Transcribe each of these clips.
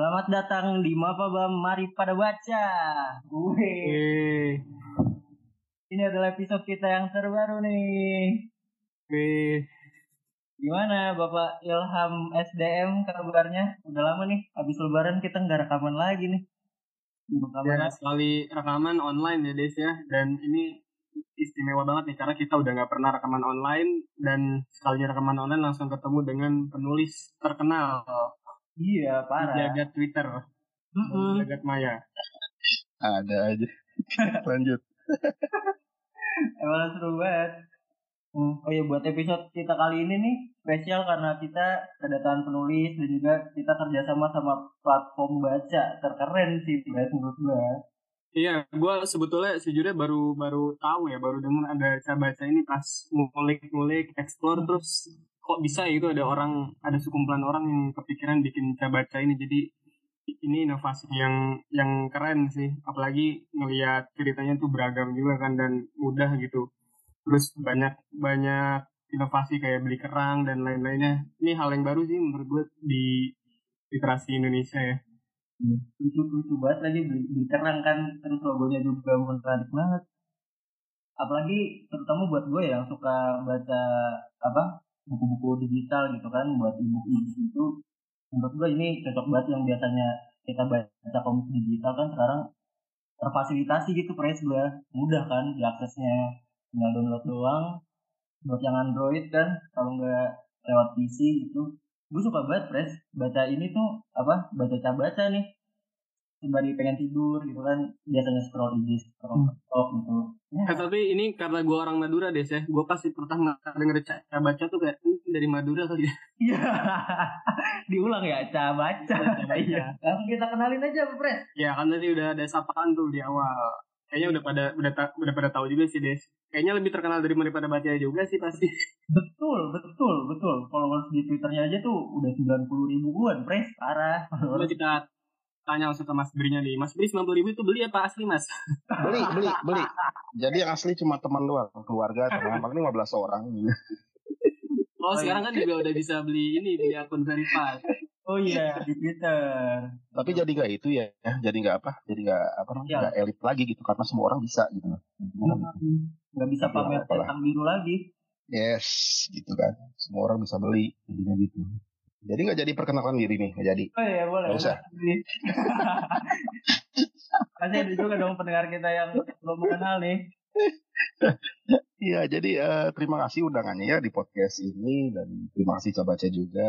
Selamat datang di Mapa Bam, mari pada baca. Wih. Ini adalah episode kita yang terbaru nih. Wih. Gimana Bapak Ilham SDM kabarnya? Udah lama nih, habis lebaran kita nggak rekaman lagi nih. Ya, sekali rekaman online ya Des ya. Dan ini istimewa banget nih karena kita udah nggak pernah rekaman online dan sekali rekaman online langsung ketemu dengan penulis terkenal Iya, parah. jagat Twitter, Mm-mm. jagat Maya. Ada aja. Lanjut. Emang seru banget. Hmm, Oh iya buat episode kita kali ini nih spesial karena kita kedatangan penulis dan juga kita kerjasama sama platform baca terkeren sih guys menurut gue. Iya, gue sebetulnya sejujurnya baru baru tahu ya, baru dengar ada cara baca ini pas ngulik-ngulik, explore terus kok bisa ya itu ada orang, ada sekumpulan orang yang kepikiran bikin baca ini. Jadi ini inovasi yang yang keren sih, apalagi ngelihat ceritanya tuh beragam juga kan dan mudah gitu. Terus banyak banyak inovasi kayak beli kerang dan lain-lainnya. Ini hal yang baru sih menurut gue di literasi Indonesia ya. Lucu-lucu banget lagi beli, beli kerang kan terus logonya juga menarik banget. Apalagi terutama buat gue yang suka baca apa buku-buku digital gitu kan buat ibu itu. Menurut gue ini cocok banget yang biasanya kita baca komik digital kan sekarang terfasilitasi gitu price gue mudah kan diaksesnya. Tinggal download doang. Buat yang Android kan kalau nggak lewat PC gitu. Gue suka banget pres baca ini tuh apa baca baca nih sembari pengen tidur gitu kan biasanya scroll IG scroll TikTok gitu Eh, tapi ini karena gue orang Madura deh ya, gue pasti pertama denger cara baca tuh kayak "Hmm, dari Madura kali ya. Iya. Diulang ya, Ca baca. Ca baca. Iya. Langsung kita kenalin aja, Pres. Ya kan tadi udah ada sapaan tuh di awal. Kayaknya udah pada udah ta- udah pada tahu juga sih Des. Kayaknya lebih terkenal dari daripada baca juga sih pasti. Betul, betul, betul. Followers di Twitternya aja tuh udah 90 ribuan, Pres. Parah. Kita tanya langsung ke Mas Brinya nih. Mas Bri 90 ribu itu beli apa asli Mas? Beli, beli, beli. Jadi yang asli cuma teman doang, keluarga teman paling 15 orang. Oh sekarang kan juga udah bisa beli ini beli akun verified. Oh iya, di Twitter. Tapi jadi nggak itu ya, ya. jadi nggak apa, jadi nggak apa namanya, Iya. nggak elit lagi gitu karena semua orang bisa gitu. Nggak bisa Iya, pamer centang biru lagi. Yes, gitu kan. Semua orang bisa beli, jadinya gitu. Jadi nggak jadi perkenalkan diri nih, nggak jadi. Oh iya, boleh. Nggak usah. Pasti ada juga dong pendengar kita yang belum mengenal nih. Iya, jadi eh, terima kasih undangannya ya di podcast ini dan terima kasih coba baca juga.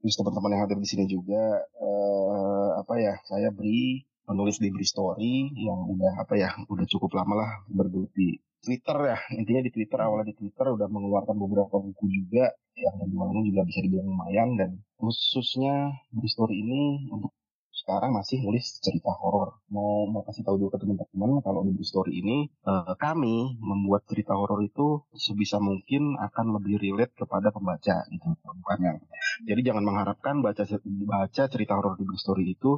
Terus teman-teman yang hadir di sini juga eh, apa ya? Saya beri penulis di Bri Story yang udah apa ya? Udah cukup lama lah bergelut di Twitter ya. Intinya di Twitter awalnya di Twitter udah mengeluarkan beberapa buku juga yang jualnya juga bisa dibilang lumayan dan khususnya Bri Story ini untuk sekarang masih nulis cerita horor. Mau mau kasih tahu dulu ke teman-teman kalau di Story ini eh, kami membuat cerita horor itu sebisa mungkin akan lebih relate kepada pembaca gitu bukan yang jadi jangan mengharapkan baca baca cerita horor di Story itu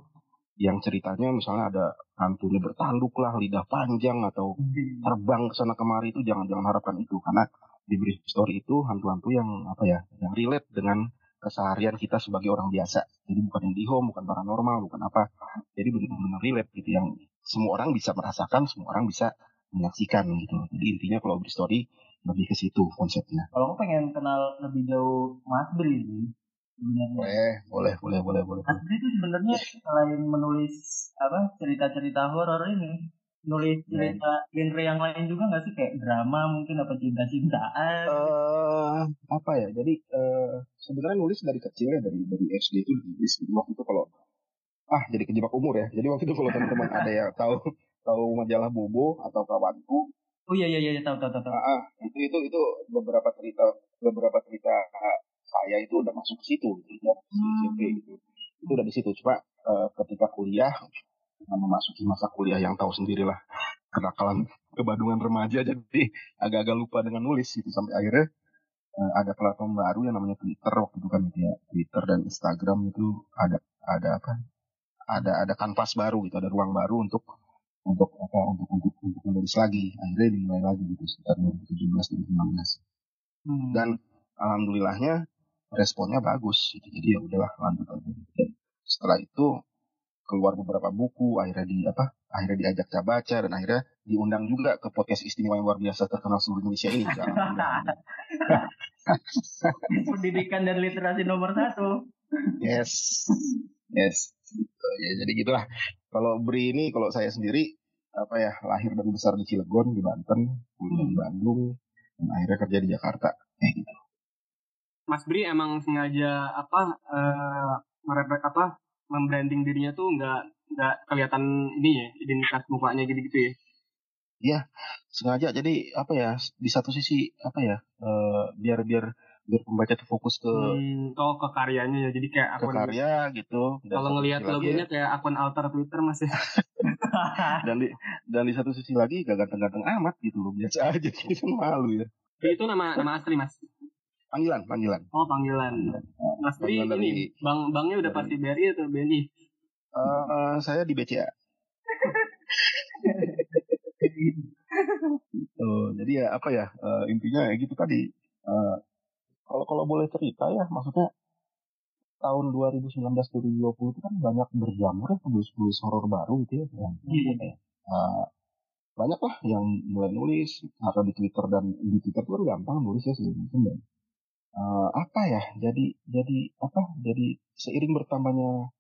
yang ceritanya misalnya ada hantunya bertanduk lah lidah panjang atau terbang ke sana kemari itu jangan jangan harapkan itu karena di Big Story itu hantu-hantu yang apa ya yang relate dengan keseharian kita sebagai orang biasa jadi bukan indihome bukan paranormal bukan apa jadi benar-benar relate gitu yang semua orang bisa merasakan semua orang bisa menyaksikan gitu. Jadi intinya kalau Bri Story lebih ke situ konsepnya. Kalau aku pengen kenal lebih jauh Mas Bri nih. Sebenarnya. Boleh, boleh, boleh, boleh, boleh. Bri itu sebenarnya selain menulis apa cerita-cerita horor ini, nulis cerita genre yang lain juga nggak sih kayak drama mungkin apa cinta-cintaan? Eh, apa ya? Jadi eh, sebenarnya nulis dari kecil ya dari dari SD itu nulis Jadi waktu itu kalau ah jadi kejebak umur ya. Jadi waktu itu kalau teman-teman ada yang tahu tahu majalah Bobo atau kawanku, Oh iya iya iya tahu tahu tahu. tahu. ah, itu itu itu beberapa cerita beberapa cerita saya itu udah masuk ke situ gitu. Ya, SMP gitu. Itu udah di situ. Cuma eh, ketika kuliah memasuki masa kuliah yang tahu sendirilah kenakalan kebadungan remaja jadi agak-agak lupa dengan nulis gitu. Sampai akhirnya eh, ada platform baru yang namanya Twitter waktu itu kan gitu ya. Twitter dan Instagram itu ada ada apa? Ada ada kanvas baru gitu. Ada ruang baru untuk untuk apa untuk untuk untuk menulis lagi. Akhirnya dimulai lagi gitu sekitar 2017 2016 Hmm. dan alhamdulillahnya responnya bagus gitu. jadi ya udahlah lanjut aja gitu. Dan setelah itu keluar beberapa buku akhirnya di apa akhirnya diajak saya baca dan akhirnya diundang juga ke podcast istimewa yang luar biasa terkenal seluruh Indonesia ini. Pendidikan dan literasi nomor satu. Yes. Yes. Gitu. ya jadi gitulah. Kalau Bri ini kalau saya sendiri apa ya lahir dan besar di Cilegon di Banten kuliah di Bandung dan akhirnya kerja di Jakarta. Kayak gitu Mas Bri emang sengaja apa uh, merepek apa membranding dirinya tuh nggak nggak kelihatan ini ya identitas mukanya gitu-gitu ya? Iya, sengaja. Jadi apa ya? Di satu sisi apa ya? Uh, biar biar biar pembaca tuh fokus ke hmm, oh ke karyanya ya. Jadi kayak akun ke karya gitu. Kalau ngelihat logonya ya. kayak akun alter Twitter masih. Ya. dan di dan di satu sisi lagi gak ganteng-ganteng amat gitu loh biasa aja gitu malu ya. Itu nama nama asli mas. Panggilan, panggilan. Oh, panggilan. Mas Tri ini dari, bang bangnya udah pasti BRI atau BNI? Uh, uh, saya di BCA. oh, jadi ya apa ya uh, intinya ya gitu tadi. Uh, kalau kalau boleh cerita ya, maksudnya tahun 2019 2020 itu kan banyak berjamur ya penulis-penulis horor baru gitu ya. Yang, uh, banyak lah yang mulai nulis atau di Twitter dan di Twitter itu kan gampang nulis ya sih uh, apa ya jadi jadi apa jadi seiring bertambahnya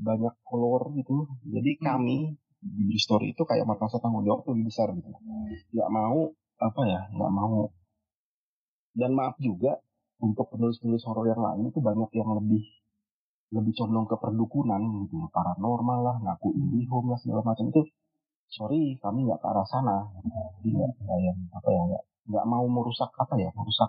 banyak follower gitu jadi hmm. kami di story itu kayak merasa tanggung jawab lebih besar gitu. Nggak mau apa ya nggak mau. Dan maaf juga untuk penulis-penulis horor yang lain itu banyak yang lebih lebih condong ke perdukunan gitu. Paranormal lah ngaku indie home lah segala macam itu. Sorry kami nggak ke arah sana. Jadi nggak yang apa ya nggak nggak mau merusak apa ya merusak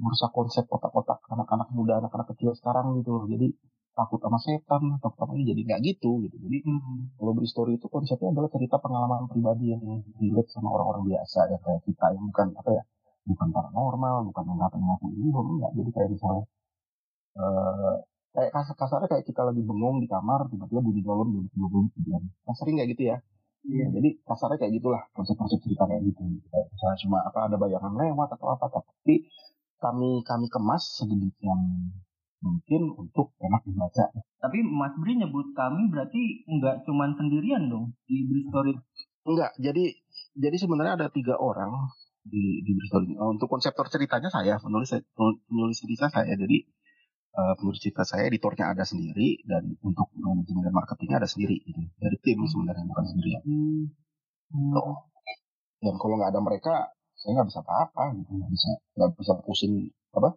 merusak konsep otak-otak anak-anak muda, anak-anak kecil sekarang gitu loh. Jadi takut sama setan, takut sama ini jadi nggak gitu gitu. Jadi hmm. kalau beri story itu konsepnya adalah cerita pengalaman pribadi yang relate sama orang-orang biasa ya kayak kita yang bukan apa ya bukan paranormal, bukan yang ngapain ini enggak. Jadi kayak misalnya uh, kayak kasar kasarnya kayak kita lagi bengong di kamar tiba-tiba bunyi golong gitu kan. Nah, sering nggak gitu ya? Iya. Jadi kasarnya kayak gitulah konsep-konsep cerita kayak gitu. Kayak misalnya cuma apa ada bayangan lewat atau apa tapi kami kami kemas sedemikian mungkin untuk enak dibaca. Tapi Mas Bri nyebut kami berarti nggak cuma sendirian dong di Story? Enggak, jadi jadi sebenarnya ada tiga orang di di Story. Oh, untuk konseptor ceritanya saya, penulis penulis cerita saya. Jadi uh, penulis cerita saya, editornya ada sendiri dan untuk manajemen dan marketingnya ada sendiri gitu. Dari tim sebenarnya bukan sendirian. Hmm. Hmm. Dan kalau nggak ada mereka, saya nggak bisa apa-apa gitu nggak bisa nggak bisa pusing apa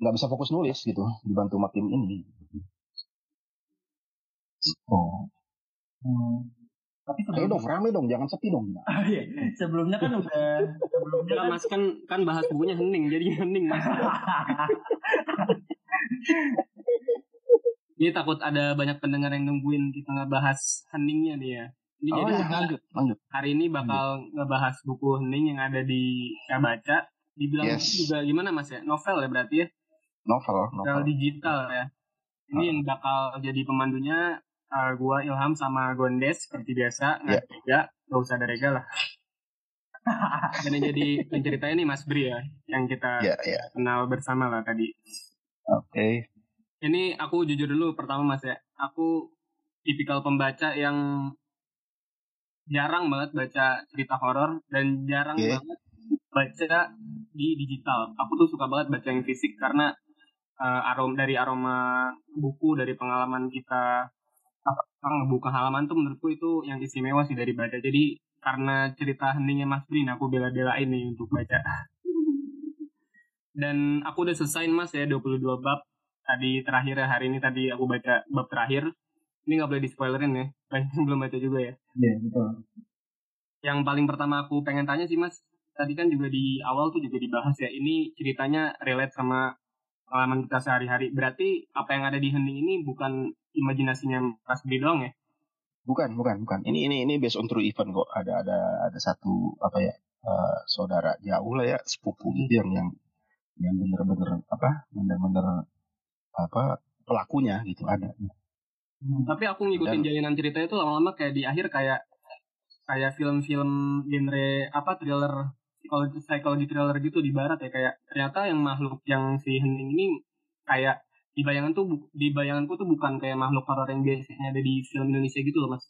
nggak bisa fokus nulis gitu dibantu sama tim ini. Oh. Hmm. tapi sebelumnya... dong rame dong jangan sepi dong. Ah, iya. sebelumnya kan udah sebelumnya kan mas kan kan bahas bukunya hening jadi hening mas. Ini takut ada banyak pendengar yang nungguin kita ngebahas heningnya nih ya ini oh, jadi ya, lanjut, lanjut. Hari ini bakal lanjut. ngebahas buku Hening yang ada di saya baca. Dibilang yes. juga gimana Mas ya? Novel ya berarti ya? Novel, novel. digital ya. Ini uh. yang bakal jadi pemandunya uh, gua Ilham sama Gondes seperti biasa. Nggak yeah. ya, gak usah ada rega lah. Dan yang jadi penceritanya nih Mas Bri ya, yang kita yeah, yeah. kenal bersama lah tadi. Oke. Okay. Ini aku jujur dulu pertama Mas ya, aku tipikal pembaca yang jarang banget baca cerita horor dan jarang okay. banget baca di digital. Aku tuh suka banget baca yang fisik karena uh, arom dari aroma buku dari pengalaman kita apa ngebuka halaman tuh menurutku itu yang istimewa sih dari baca. Jadi karena cerita heningnya Mas Brin aku bela-belain nih untuk baca. Dan aku udah selesai Mas ya 22 bab. Tadi terakhir ya hari ini tadi aku baca bab terakhir ini nggak boleh di spoilerin ya. Banyak belum baca juga ya. Iya yeah, betul. Yang paling pertama aku pengen tanya sih mas tadi kan juga di awal tuh juga dibahas ya ini ceritanya relate sama pengalaman kita sehari-hari. Berarti apa yang ada di hening ini bukan imajinasinya Mas Bri doang ya? Bukan bukan bukan. Ini ini ini based on true event kok. Ada ada ada satu apa ya uh, saudara jauh lah ya sepupu gitu yang yang yang bener-bener apa bener-bener apa pelakunya gitu ada Hmm. Tapi aku ngikutin Dan, jalanan cerita itu lama-lama kayak di akhir kayak kayak film-film genre apa thriller psikologi psikologi thriller gitu di barat ya. Kayak ternyata yang makhluk yang si hening ini kayak di bayangan tuh di bayanganku tuh bukan kayak makhluk horor yang biasanya ada di film Indonesia gitu loh mas.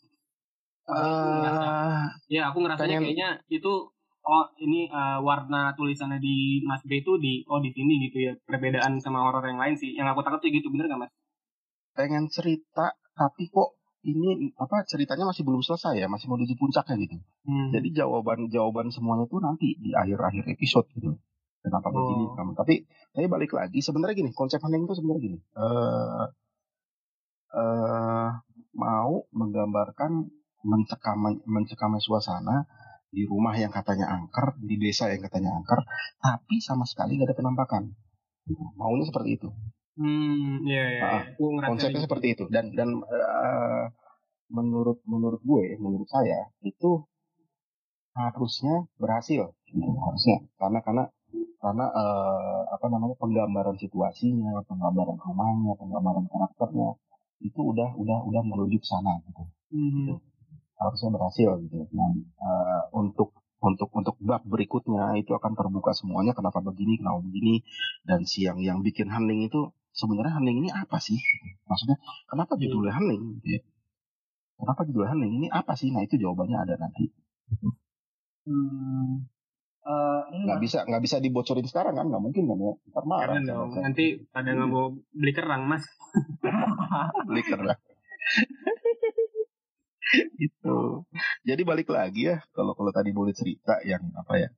Uh, ya aku ngerasanya pengen- kayaknya itu oh ini uh, warna tulisannya di Mas B itu di oh di sini gitu ya. Perbedaan sama horor yang lain sih yang aku takut tuh gitu. Bener gak mas? Pengen cerita tapi kok ini apa ceritanya masih belum selesai ya masih menuju puncaknya gitu hmm. jadi jawaban jawaban semuanya tuh nanti di akhir akhir episode gitu kenapa Oh. begini kenapa tapi tapi balik lagi sebenarnya gini konsep hening itu sebenarnya gini eh eh mau menggambarkan mencekamai mencekamai suasana di rumah yang katanya angker di desa yang katanya angker tapi sama sekali gak ada penampakan Gitu. maunya seperti itu Hmm, iya iya. Ah, ngerasa konsepnya gitu. seperti itu dan dan eh, menurut menurut gue menurut saya itu harusnya berhasil gitu, harusnya karena karena karena eh, apa namanya penggambaran situasinya penggambaran rumahnya penggambaran karakternya itu udah udah udah menuju ke sana gitu Hmm. harusnya berhasil gitu nah eh, untuk untuk untuk bab berikutnya itu akan terbuka semuanya kenapa begini kenapa begini dan siang yang bikin hening itu sebenarnya hening ini apa sih? Maksudnya kenapa judulnya hening ya? kenapa judulnya hening ini apa sih? Nah itu jawabannya ada nanti. Hmm. Ini nggak bisa nggak bisa dibocorin sekarang kan? Nggak mungkin kan ya? Ntar marah dong. Nanti pada nggak mau beli kerang mas. beli kerang. Itu jadi balik lagi ya kalau kalau tadi boleh cerita yang apa ya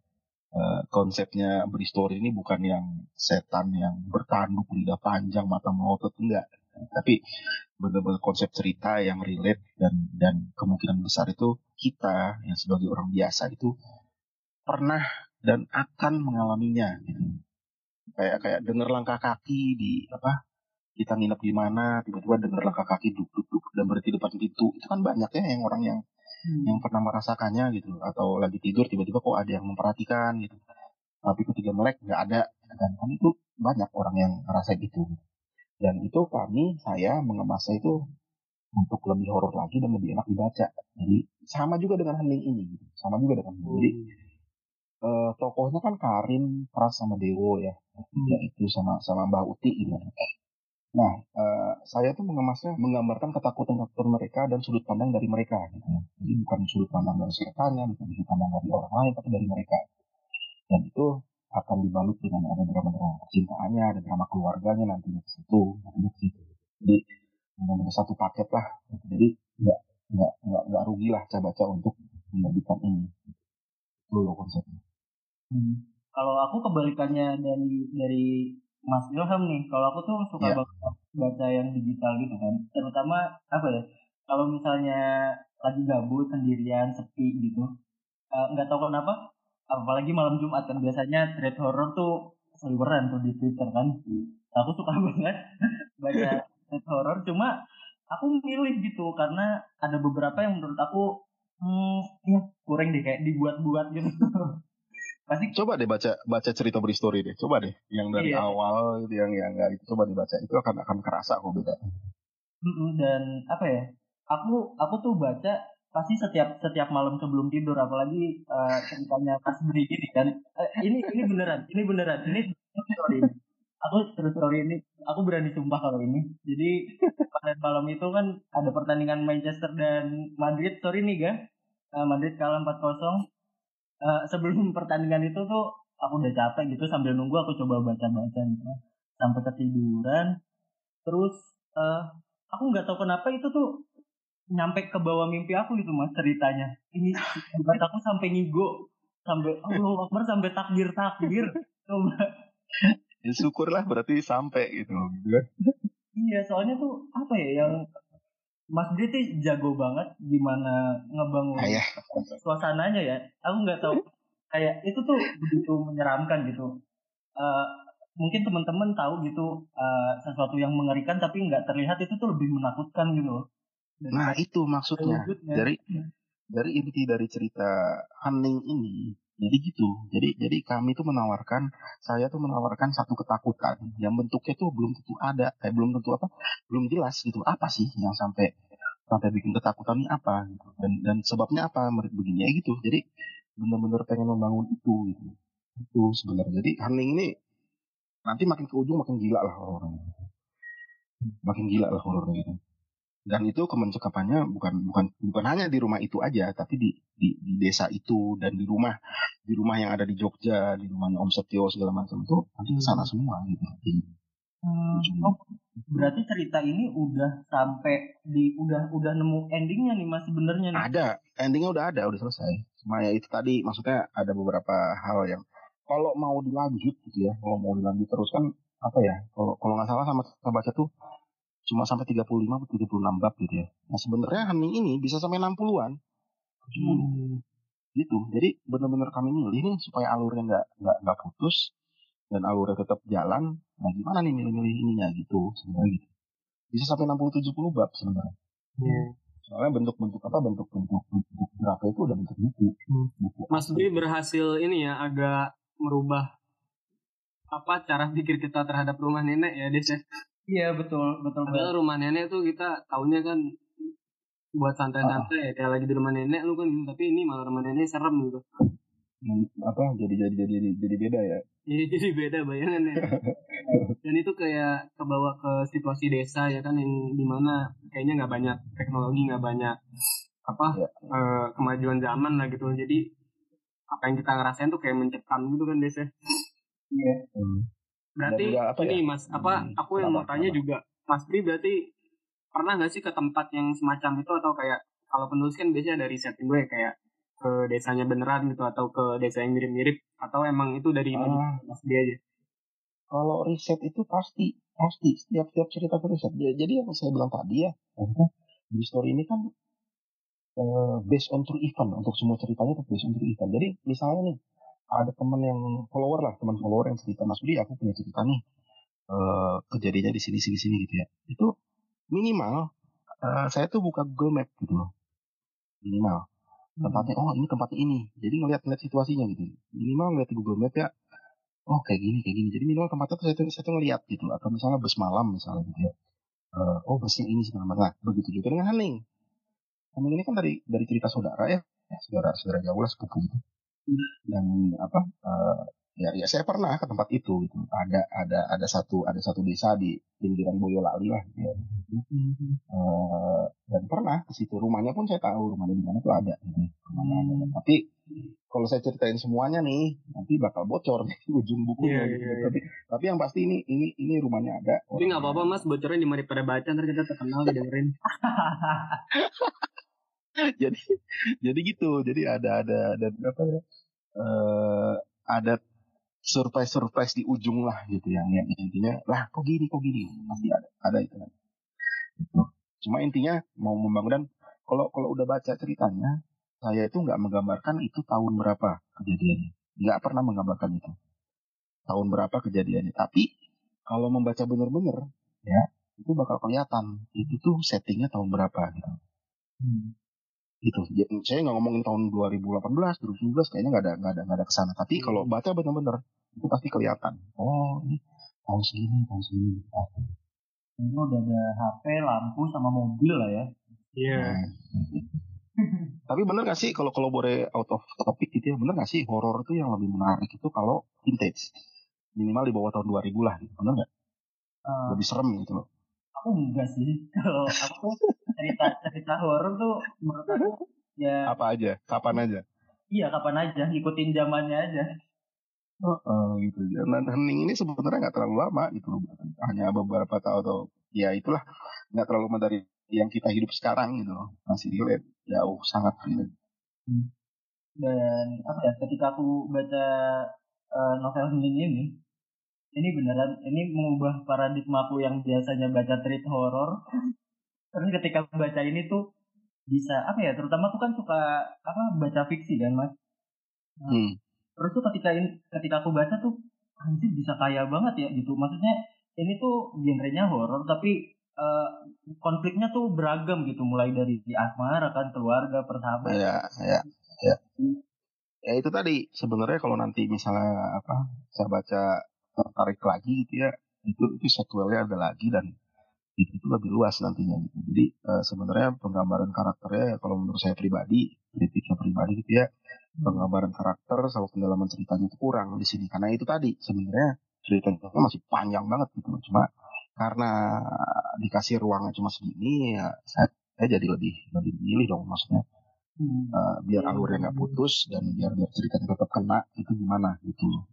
eh, konsepnya berhistory ini bukan yang setan yang bertanduk lidah panjang mata melotot enggak tapi benar-benar konsep cerita yang relate dan dan kemungkinan besar itu kita yang sebagai orang biasa itu pernah dan akan mengalaminya gitu. kayak kayak dengar langkah kaki di apa kita nginep di mana tiba-tiba dengar langkah kaki duk duk duk dan berhenti depan pintu itu kan banyak ya yang orang yang yang pernah merasakannya gitu atau lagi tidur tiba-tiba kok ada yang memperhatikan gitu. Tapi ketika melek nggak ada. Kan kan itu banyak orang yang ngerasa gitu. Dan itu kami saya mengemasnya itu untuk lebih horor lagi dan lebih enak dibaca. Jadi sama juga dengan hening ini gitu. Sama juga dengan Hening. jadi eh, tokohnya kan Karin Pras sama Dewo ya. Yaitu sama sama Mbak Uti gitu Nah, eh, saya tuh mengemasnya menggambarkan ketakutan ketakutan mereka dan sudut pandang dari mereka. Gitu. Jadi bukan sudut pandang dari sekitarnya, bukan sudut pandang dari orang lain, tapi dari mereka. Dan itu akan dibalut dengan ada drama-drama percintaannya, ada drama keluarganya nantinya ke situ, nantinya ke situ. Jadi benar-benar satu paket lah. Gitu. Jadi nggak nggak nggak nggak rugi lah saya baca untuk menerbitkan ini. Itu loh konsepnya. Hmm. Kalau aku kebalikannya dari dari Mas Ilham nih, kalau aku tuh suka Iya. banget baca yang digital gitu kan. Terutama apa ya? Kalau misalnya lagi gabut sendirian, sepi gitu. eh, nggak tahu kenapa, apalagi malam Jumat kan biasanya thread horror tuh seliweran tuh di Twitter kan. Aku suka banget baca thread horror, cuma aku milih gitu karena ada beberapa yang menurut aku hmm, ya kurang deh kayak dibuat-buat gitu. Pasti Coba deh baca baca cerita berhistory deh. Coba deh. Yang dari Iya. awal gitu, yang yang nggak itu coba dibaca. Itu akan akan kerasa kok beda. Dan apa ya aku aku tuh baca pasti setiap setiap malam sebelum tidur. Apalagi eh, ceritanya pas beri gini kan. Eh, ini ini beneran ini beneran. Ini story aku terus story ini. Aku berani sumpah kalau ini. Jadi pada malam itu kan ada pertandingan Manchester dan Madrid. Sorry nih ga. Eh, Madrid kalah 4-0 Eh, sebelum pertandingan itu tuh aku udah capek gitu sambil nunggu aku coba baca-baca gitu sampai ketiduran terus eh aku nggak tahu kenapa itu tuh nyampe ke bawah mimpi aku gitu mas ceritanya ini buat aku sampai ngigo sampai Allah Akbar sampai takbir takbir coba Ya syukurlah berarti sampai gitu. gitu kan. iya soalnya tuh apa ya yang Mas Dri tuh jago banget gimana ngebangun Ayah. suasananya ya. Aku nggak tahu kayak itu tuh begitu menyeramkan gitu. Eh, mungkin teman-teman tahu gitu eh, sesuatu yang mengerikan tapi nggak terlihat itu tuh lebih menakutkan gitu. Loh Nah itu maksudnya. Dari dari inti dari cerita Hening ini. Jadi gitu. Jadi jadi kami tuh menawarkan, saya tuh menawarkan satu ketakutan yang bentuknya tuh belum tentu ada, kayak belum tentu apa, belum jelas gitu. Apa sih yang sampai sampai bikin ketakutan ini apa gitu. Dan dan sebabnya apa begini ya gitu. Jadi benar-benar pengen membangun itu gitu. Itu sebenarnya. Jadi Hening ini nanti makin ke ujung makin gila lah orang. makin gila lah horornya gitu dan itu kemencekapannya bukan bukan bukan hanya di rumah itu aja tapi di, di di desa itu dan di rumah di rumah yang ada di Jogja di rumahnya Om Setio segala macam itu nanti ke sana semua gitu. Hmm, oh, berarti cerita ini udah sampai di udah udah nemu endingnya nih mas sebenarnya nih. ada endingnya udah ada udah selesai. Cuma ya itu tadi maksudnya ada beberapa hal yang kalau mau dilanjut gitu ya kalau mau dilanjut terus kan apa ya kalau kalau nggak salah sama saya baca tuh cuma sampai 35 atau 36 bab gitu ya. Nah sebenarnya Hening ini bisa sampai 60-an Hmm. gitu. Jadi benar-benar kami milih nih supaya alurnya nggak nggak nggak putus dan alurnya tetap jalan. Nah gimana nih milih-milih ininya gitu sebenarnya gitu. Bisa sampai 60 70 bab sebenarnya. Iya. soalnya bentuk-bentuk apa? Bentuk-bentuk bentuk berapa itu udah bentuk buku. Hmm. buku Mas Bri berhasil ini ya agak merubah apa cara pikir kita terhadap rumah nenek ya Des ya. Iya betul betul Padahal rumah nenek tuh kita taunya kan buat santai-santai ya kayak lagi di rumah nenek lu kan tapi ini malah rumah nenek serem gitu. Hmm, apa jadi jadi jadi jadi, jadi beda ya Jadi jadi beda bayangannya. Dan itu kayak kebawa ke situasi desa ya kan yang di mana kayaknya nggak banyak teknologi nggak banyak apa Ya. eh, kemajuan zaman lah gitu. Jadi apa yang kita ngerasain tuh kayak mencekam gitu kan desa. Iya. Hmm. Berarti apa ini ya? mas apa Hmm, aku yang mau tanya kenapa? juga Mas Bri berarti pernah nggak sih ke tempat yang semacam itu atau kayak kalau penulis kan biasanya dari setting gue kayak ke desanya beneran gitu atau ke desa yang mirip-mirip atau emang itu dari Ah. Mas Bri aja? kalau riset itu pasti pasti setiap setiap cerita itu riset Ya, jadi yang saya bilang tadi ya di story ini kan eh, based on true event untuk semua ceritanya itu based on true event jadi misalnya nih ada teman yang follower lah teman follower yang cerita Mas Budi aku punya cerita nih eh kejadiannya di sini sini sini gitu ya. Itu minimal eh, saya tuh buka Google Map gitu loh. Minimal. Tempatnya oh ini tempatnya ini. Jadi ngeliat ngeliat situasinya gitu. Minimal ngeliat di Google Map ya oh kayak gini kayak gini. Jadi minimal tempatnya tuh saya tuh saya tuh ngeliat gitu atau misalnya bus malam misalnya gitu ya. Eh, oh busnya ini segala macam nah begitu juga dengan Haning. Haning ini kan dari dari cerita saudara ya. Ya, saudara saudara jauh lah sepupu gitu dan apa eh, ya ya saya pernah ke tempat itu gitu ada ada ada satu ada satu desa di pinggiran Boyolali lah gitu ya. Eh, dan pernah ke situ rumahnya pun saya tahu rumahnya di mana tuh ada gitu. rumahnya ada Hmm. tapi kalau saya ceritain semuanya nih nanti bakal bocor di ujung bukunya Iya, gitu. iya, iya. tapi tapi yang pasti ini ini ini rumahnya ada Tapi nggak apa-apa mas bocorin di pada baca ntar kita terkenal didengerin. jadi jadi gitu. Jadi ada ada ada apa ya eh ada surprise surprise di ujung lah gitu yang yang intinya lah kok gini kok gini? Pasti ada ada itu. Kan cuma intinya mau membangun dan kalau kalau udah baca ceritanya saya itu nggak menggambarkan itu tahun berapa kejadiannya. Nggak pernah menggambarkan itu. Tahun berapa kejadiannya. Tapi kalau membaca bener-bener ya itu bakal kelihatan. Itu tuh settingnya tahun berapa gitu gitu. Ya, saya nggak ngomongin tahun 2018, 2019 kayaknya nggak ada nggak ada nggak ada ke sana. Tapi kalau baca benar-benar itu pasti kelihatan. Oh ini tahun segini, tahun segini. Ah, Ini udah ada HP, lampu, sama mobil lah ya. Iya. nah. Tapi bener gak sih kalau kalau boleh out of topic gitu ya, bener gak sih horor itu yang lebih menarik itu kalau vintage minimal di bawah tahun 2000 lah, gitu. bener nggak? Eh, Lebih serem gitu loh. Aku enggak sih. Kalau aku cerita cerita horor tuh menurut aku ya Apa aja, kapan aja. iya kapan aja ngikutin zamannya aja. Heeh, gitu. Dan hening ini sebenarnya nggak terlalu lama gitu loh. Hanya beberapa tahun atau ya itulah nggak terlalu lama dari yang kita hidup sekarang gitu loh. Masih relate jauh sangat relate. Dan apa ya ketika aku baca eh, novel Hening ini ini beneran ini mengubah paradigmaku yang biasanya baca treat horor terus ketika baca ini tuh bisa apa ya terutama aku kan suka apa baca fiksi kan mas? Hmm. terus tuh ketika ini ketika aku baca tuh anjir bisa kaya banget ya gitu. Maksudnya ini tuh genrenya horor tapi eh, konfliknya tuh beragam gitu. Mulai dari di asmara kan keluarga persahabatan Ya, ya, ya. Ya itu tadi sebenarnya kalau nanti misalnya apa saya baca tertarik lagi gitu ya itu itu sequelnya ada lagi dan itu tuh lebih luas nantinya gitu. Jadi eh, sebenarnya penggambaran karakternya ya kalau menurut saya pribadi, kritiknya pribadi gitu ya, penggambaran karakter sama pendalaman ceritanya itu kurang di sini karena itu tadi sebenarnya ceritanya itu masih panjang banget gitu. Cuma karena dikasih ruangnya cuma segini ya saya, saya jadi lebih lebih milih dong maksudnya Hmm. uh, biar alurnya nggak putus dan biar biar ceritanya tetap kena itu gimana gitu loh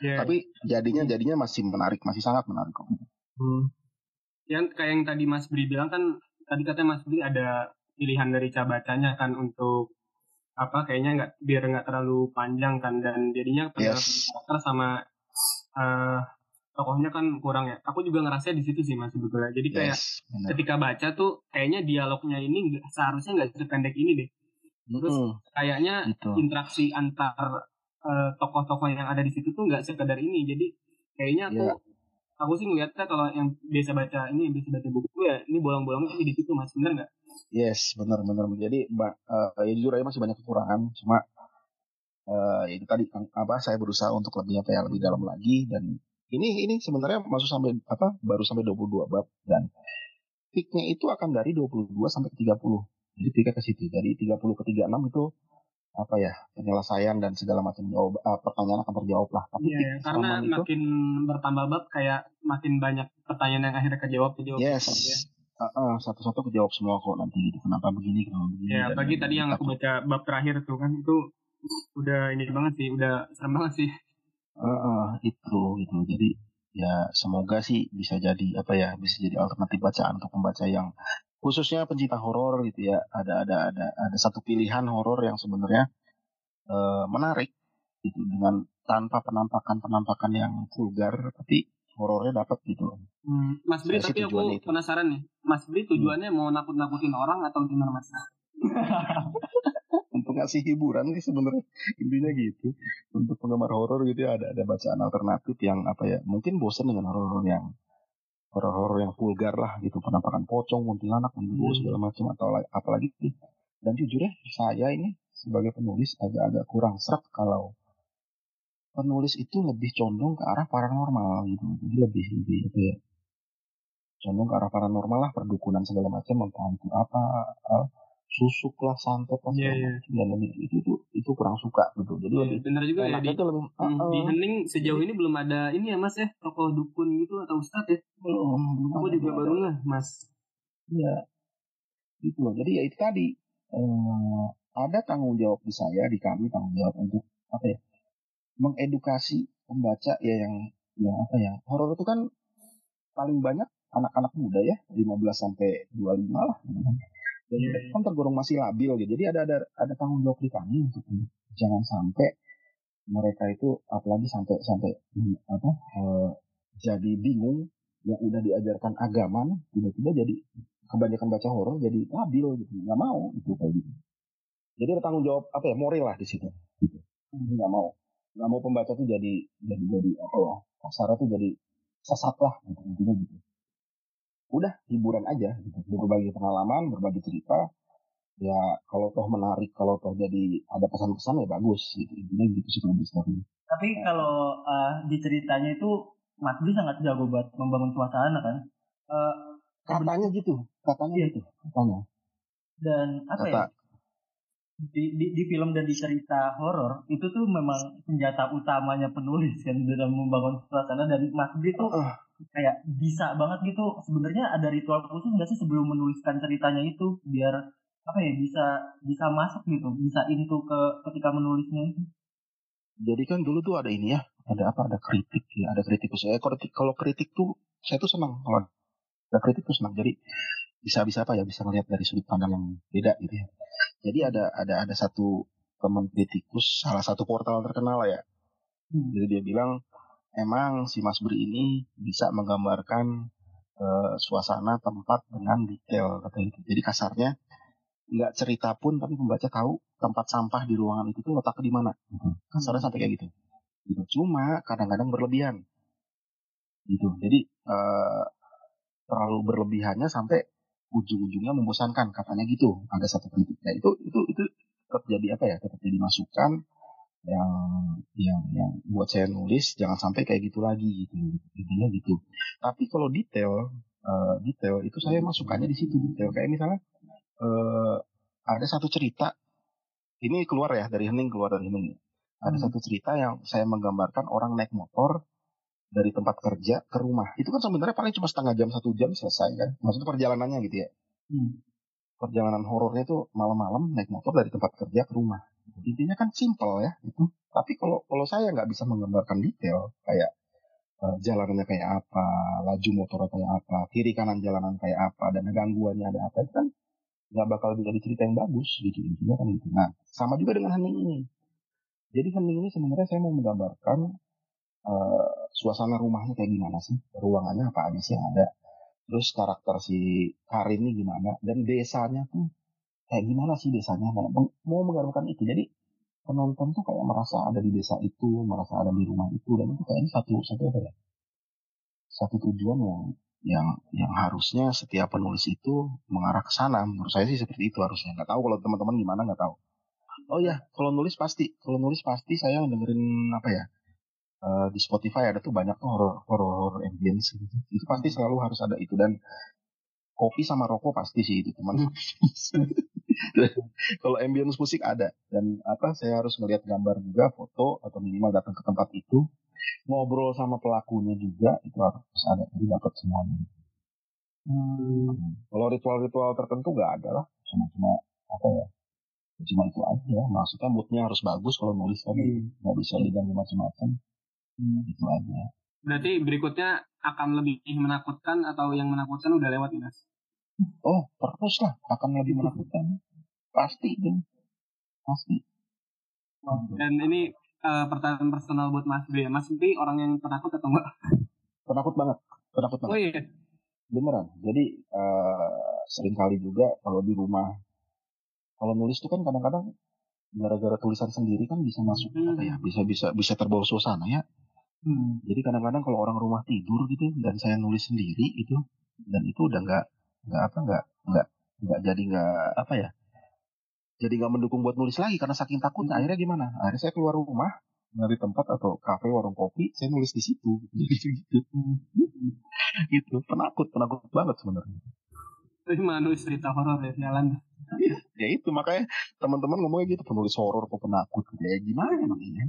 gitu. Ya, tapi jadinya jadinya masih menarik masih sangat menarik kok Hmm. Yang kayak yang tadi Mas Bri bilang kan tadi katanya Mas Bri ada pilihan dari cara bacanya kan untuk apa kayaknya nggak biar nggak terlalu panjang kan dan jadinya Yes. karakter sama eh, tokohnya kan kurang ya. Aku juga ngerasa di situ sih Mas sebetulnya. Jadi kayak yes ketika baca tuh kayaknya dialognya ini seharusnya nggak sependek ini deh. Terus Mm-mm, kayaknya gitu interaksi antar eh, tokoh-tokoh yang ada di situ tuh nggak sekedar ini. Jadi kayaknya aku Iya. aku sih ngeliatnya kalau yang biasa baca ini biasa baca buku ya ini bolong-bolongnya di situ mas. Bener nggak? yes benar benar jadi ba- uh, ya jujur aja masih banyak kekurangan. Cuma uh, itu tadi apa saya berusaha untuk lebih apa ya lebih dalam lagi. Dan ini ini sebenarnya masuk sampai apa baru sampai 22 bab. Dan peaknya itu akan dari 22 sampai ke 30 jadi tiga ke situ. Dari 30 ke 36 itu apa ya penyelesaian dan segala macam jawab uh, pertanyaan akan terjawab lah. Tapi Iya, peak ya, karena itu makin bertambah bab kayak makin banyak pertanyaan yang akhirnya kejawab kejawab. yes. Ya, Uh, uh, satu-satu kejawab semua kok nanti gitu. Kenapa begini kenapa begini ya apalagi tadi yang aku baca bab terakhir tuh kan itu udah ini banget sih, udah serem banget sih. Heeh, itu itu jadi ya semoga sih bisa jadi apa ya bisa jadi alternatif bacaan untuk pembaca yang khususnya pencinta horor gitu ya ada ada ada ada satu pilihan horor yang sebenarnya eh, menarik gitu dengan tanpa penampakan penampakan yang vulgar tapi horornya dapat gitu Hmm, Mas Bri, tapi aku itu. penasaran nih. Mas Bri tujuannya mau nakut-nakutin orang atau gimana Mas? untuk ngasih hiburan sih sebenarnya intinya gitu untuk penggemar horor gitu ya ada ada bacaan alternatif yang apa ya mungkin bosan dengan horor yang horor-horor yang vulgar lah gitu. Penampakan pocong kuntilanak genderuwo Hmm. segala macam atau la- apalagi dan jujur ya saya ini sebagai penulis agak-agak kurang serak kalau penulis itu lebih condong ke arah paranormal gitu. Jadi lebih lebih apa ya condong ke arah paranormal lah perdukunan segala macam entah itu apa eh, susuk lah santet lah Iya, segala iya. macam. dan lebih itu itu itu kurang suka gitu jadi Iya, lebih bener juga ya di, itu lebih ah, di Hening sejauh ini belum ada ini ya mas ya tokoh dukun gitu atau ustadz ya belum belum aku juga baru ngeh mas Iya. Gitu loh. Jadi ya itu tadi. eh, ada tanggung jawab di saya, di kami tanggung jawab untuk apa ya? Mengedukasi pembaca ya yang yang apa ya? Horor itu kan paling banyak anak-anak muda ya, 15 sampai 25 lah. Gitu kan. Tergolong masih labil gitu. Jadi ada ada ada tanggung jawab di kami untuk jangan sampai mereka itu apalagi sampai sampai hmm, apa eh, jadi bingung yang udah diajarkan agama tiba-tiba jadi kebanyakan baca horor jadi labil gitu. Nggak mau itu kayak gitu. Jadi ada tanggung jawab apa ya moral lah di situ. Gitu. Jadi nggak mau. Nggak mau pembaca tuh jadi jadi jadi apa ya kasarnya tuh jadi sesat lah gitu gitu udah hiburan aja gitu berbagi pengalaman berbagi cerita ya kalau toh menarik kalau toh jadi ada pesan-pesan ya bagus gitu intinya gitu sih kalau story Tapi kalau eh, di ceritanya itu Mas Bri sangat jago buat membangun suasana kan. Eh, katanya gitu katanya Iya. gitu katanya dan apa ya? kata Di, di, di film dan di cerita horor itu tuh memang senjata utamanya penulis kan dalam membangun suasana dan Mas Bri tuh Ah. Kayak bisa banget gitu. Sebenarnya ada ritual khusus nggak sih sebelum menuliskan ceritanya itu biar apa ya bisa bisa masuk gitu, bisa into ke ketika menulisnya itu. jadi kan dulu tuh ada ini ya ada apa ada kritik ya ada kritikus saya kritik kalau kritik tuh saya tuh senang kalau ada kritik tuh senang jadi bisa bisa apa ya bisa melihat dari sudut pandang yang beda gitu ya jadi ada ada ada satu teman kritikus salah satu portal terkenal lah ya Hmm. jadi dia bilang emang si Mas Bri ini bisa menggambarkan eh, suasana tempat dengan detail kata itu. Jadi kasarnya nggak cerita pun tapi pembaca tahu tempat sampah di ruangan itu tuh letaknya di mana. Gitu. kasarnya sampai kayak gitu. Gitu. Cuma kadang-kadang berlebihan. Gitu. Jadi eh, terlalu berlebihannya sampai ujung-ujungnya membosankan. Katanya gitu. Ada satu kritik. Nah, itu itu itu tetap jadi apa ya? Tetap jadi masukan yang yang yang buat saya nulis jangan sampai kayak gitu lagi gitu. Intinya gitu. Tapi kalau detail eh, detail itu saya masukannya di situ detail. Kayak misalnya eh, ada satu cerita ini keluar ya dari hening keluar dari hening. Ada Hmm. satu cerita yang saya menggambarkan orang naik motor dari tempat kerja ke rumah. Itu kan sebenarnya paling cuma setengah jam satu jam selesai kan? Maksudnya perjalanannya gitu ya. Hmm. perjalanan horornya itu malam-malam naik motor dari tempat kerja ke rumah intinya kan simple ya itu tapi kalau kalau saya nggak bisa menggambarkan detail kayak eh, jalanannya kayak apa laju motornya kayak apa kiri kanan jalanan kayak apa dan gangguannya ada apa itu kan nggak bakal jadi cerita yang bagus gitu. Intinya kan gitu. Nah sama juga dengan hening ini. Jadi hening ini sebenarnya saya mau menggambarkan eh, suasana rumahnya kayak gimana sih? Ruangannya apa aja sih ada? Terus karakter si Karin ini gimana? Dan desanya tuh kayak gimana sih desanya? Nah, mau mau menggambarkan itu. Jadi penonton tuh kayak merasa ada di desa itu merasa ada di rumah itu dan itu kayaknya satu satu apa ya? Satu tujuan yang yang yang harusnya setiap penulis itu mengarah ke sana. Menurut saya sih seperti itu harusnya. Nggak tahu kalau teman-teman gimana nggak tahu. Oh ya kalau nulis pasti. Kalau nulis pasti saya dengerin apa ya? Eh, di Spotify ada tuh banyak tuh horror horror horror ambience gitu. itu pasti selalu harus ada itu. Dan kopi sama rokok pasti sih itu teman kalau ambience musik ada. Dan apa saya harus melihat gambar juga foto atau minimal datang ke tempat itu. Ngobrol sama pelakunya juga itu harus ada. Jadi dapat semuanya. Hmm. kalau ritual-ritual tertentu nggak ada lah. Cuma cuma apa ya? Cuma itu aja. Maksudnya moodnya harus bagus kalau nulis kan. Iya. nggak bisa diganti macam-macam. Hmm. itu aja. Berarti berikutnya akan lebih menakutkan atau yang menakutkan udah lewat nih Mas? Oh terus lah akan lebih menakutkan pasti kan pasti Dan ini eh, pertanyaan personal buat Mas ya. Mas Bri orang yang penakut atau enggak? penakut banget penakut Oh banget iya. beneran jadi eh, sering kali juga kalau di rumah kalau nulis tuh kan kadang-kadang gara-gara tulisan sendiri kan bisa masuk Hmm. apa ya bisa bisa bisa terbawa suasana ya Hmm. jadi kadang-kadang kalau orang rumah tidur gitu dan saya nulis sendiri itu dan itu udah nggak nggak apa nggak nggak nggak jadi nggak apa ya jadi nggak mendukung buat nulis lagi karena saking takutnya. Akhirnya gimana? Akhirnya saya keluar rumah dari tempat atau kafe warung kopi saya nulis di situ. Jadi gitu. Gitu. Penakut penakut banget sebenarnya. Malah nulis cerita horor ya jalan. ya itu makanya teman-teman ngomongnya gitu penulis horor kok penakut? Ya gimana namanya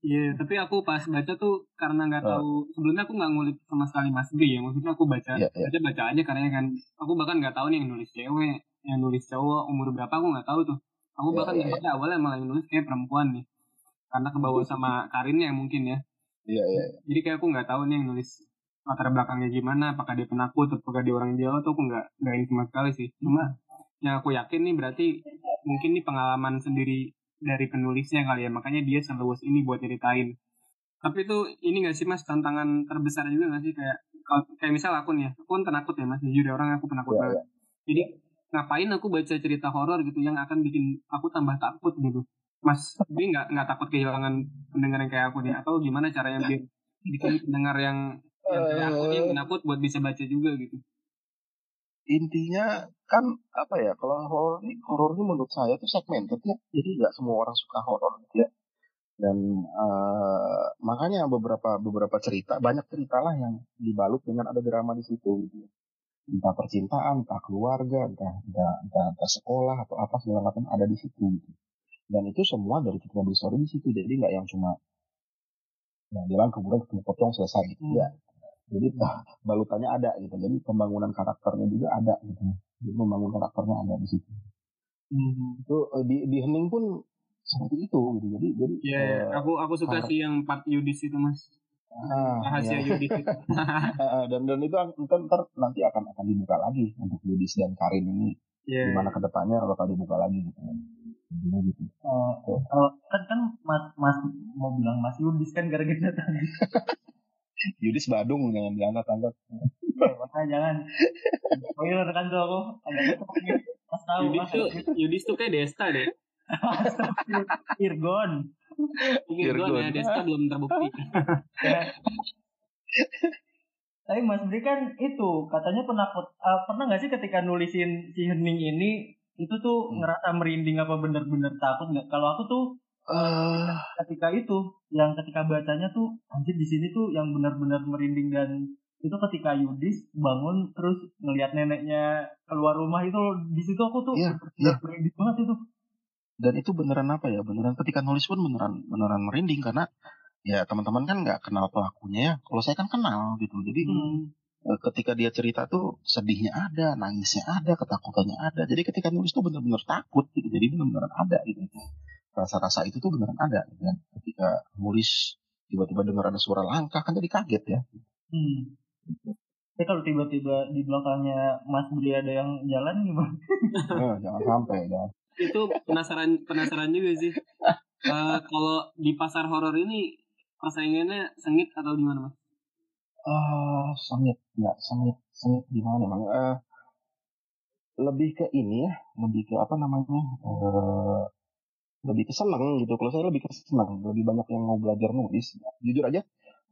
Iya, tapi aku pas baca tuh karena nggak Oh. tahu sebelumnya aku nggak ngulik sama sekali Mas Bri ya. Maksudnya aku baca Iya, iya. baca baca aja karena kan aku bahkan nggak tahu nih yang nulis cewek, yang nulis cowok umur berapa aku nggak tahu tuh. Aku Iya, bahkan iya, nggak baca awalnya malah yang nulis kayak perempuan nih. Karena kebawa sama Karinnya mungkin ya. iya iya Jadi kayak aku nggak tahu nih yang nulis latar belakangnya gimana, apakah dia penakut, apakah dia orang Jawa tuh aku nggak nggak sama sekali sih. Cuma yang aku yakin nih berarti mungkin nih pengalaman sendiri dari penulisnya kali ya, makanya dia seluas ini buat ceritain. Tapi itu ini gak sih mas tantangan terbesar juga gak sih kayak kayak misal aku nih ya, aku kan penakut ya mas, jujur ya, orang aku penakut Iya, banget. Jadi ngapain aku baca cerita horor gitu yang akan bikin aku tambah takut gitu. Mas, ini nggak nggak takut kehilangan pendengar yang kayak aku nih atau gimana caranya biar bikin pendengar yang yang kayak aku nih yang penakut buat bisa baca juga gitu. intinya kan apa ya kalau horor ini horor ini menurut saya tuh segmented ya. Jadi nggak semua orang suka horor gitu ya. Dan eh, makanya beberapa beberapa cerita banyak cerita lah yang dibalut dengan ada drama di situ gitu ya. entah percintaan entah keluarga entah entah, entah, entah sekolah atau apa segala macam ada di situ gitu. Dan itu semua dari cerita Story di situ. Jadi nggak yang cuma yang bilang kemudian ketemu pocong selesai gitu Hmm. ya jadi bah, balutannya ada gitu. Jadi pembangunan karakternya juga ada gitu jadi membangun karakternya ada di situ. Itu eh, di di hening pun seperti itu gitu. Jadi jadi Ya, eh, aku aku suka sih yang part Yudis itu mas, ah, rahasia ya. Yudis itu. Ah, dan dan itu ntar, ntar nanti akan akan dibuka lagi untuk Yudis dan Karin ini. Iya. gimana ke depannya bakal dibuka lagi gitu Intinya gitu. Oh, kalau kan kan Mas Mas mau bilang Mas Yudis kan gara-gara tadi. Yudis Badung jangan diangkat angkat Eh, Makanya jangan. Spoiler kan tuh aku. Ada Mas tahu Yudis Mas. tuh Yudis tuh kayak Desta deh. Irgon. Irgon ya. Desta belum terbukti. Tapi Mas Bri kan itu katanya penakut. eh, pernah nggak sih ketika nulisin si Hening ini itu tuh Hmm. ngerasa merinding apa bener-bener takut nggak? Kalau aku tuh Eh, ketika itu yang ketika bacanya tuh anjir di sini tuh yang benar-benar merinding dan itu ketika Yudis bangun terus ngelihat neneknya keluar rumah itu di situ aku tuh Iya, bener-bener merinding banget itu. dan itu beneran apa ya beneran ketika nulis pun beneran beneran merinding karena ya teman-teman kan nggak kenal pelakunya ya. Kalau saya kan kenal gitu. Jadi Hmm. eh, ketika dia cerita tuh sedihnya ada, nangisnya ada, ketakutannya ada. Jadi ketika nulis tuh bener-bener takut gitu. Jadi bener-bener ada gitu. Rasa-rasa itu tuh beneran ada. Gitu. kan. Ketika nulis tiba-tiba dengar ada suara langkah kan jadi kaget ya. Hmm. Tapi kalau tiba-tiba di belakangnya Mas Bri ada yang jalan gimana? Eh, jangan sampai ya. itu penasaran penasaran juga sih. Eh, kalau di pasar horor ini persaingannya sengit atau gimana mas? Ah, sengit, nggak sengit, sengit gimana emang? Eh, lebih ke ini ya, lebih ke apa namanya? Eh, lebih ke seneng gitu. Kalau saya lebih ke seneng, lebih banyak yang mau belajar nulis. Jujur aja,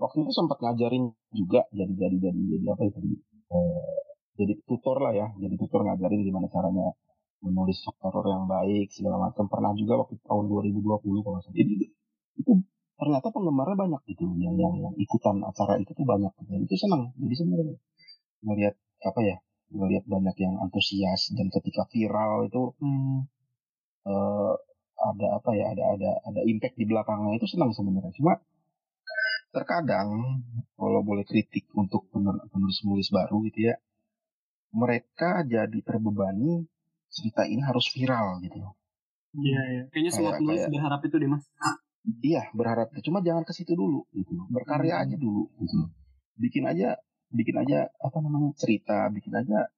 waktu itu sempat ngajarin juga, jadi jadi jadi jadi apa ya tadi? Eh, jadi tutor lah ya, jadi tutor ngajarin gimana caranya menulis horor yang baik segala macam. Pernah juga waktu tahun 2020 kalau saya. Jadi itu ternyata penggemarnya banyak gitu yang yang, yang ikutan acara itu tuh banyak dan itu senang jadi sebenarnya melihat apa ya melihat banyak yang antusias dan ketika viral itu Hmm. eh, ada apa ya ada ada ada impact di belakangnya itu senang sebenarnya. Cuma terkadang kalau boleh kritik untuk penulis-penulis baru gitu ya mereka jadi terbebani cerita ini harus viral gitu Iya iya. Kayaknya semua Kayak- penulis kayak- berharap itu deh mas. Iya berharap cuma jangan ke situ dulu gitu berkarya aja dulu gitu bikin aja bikin aja apa namanya cerita bikin aja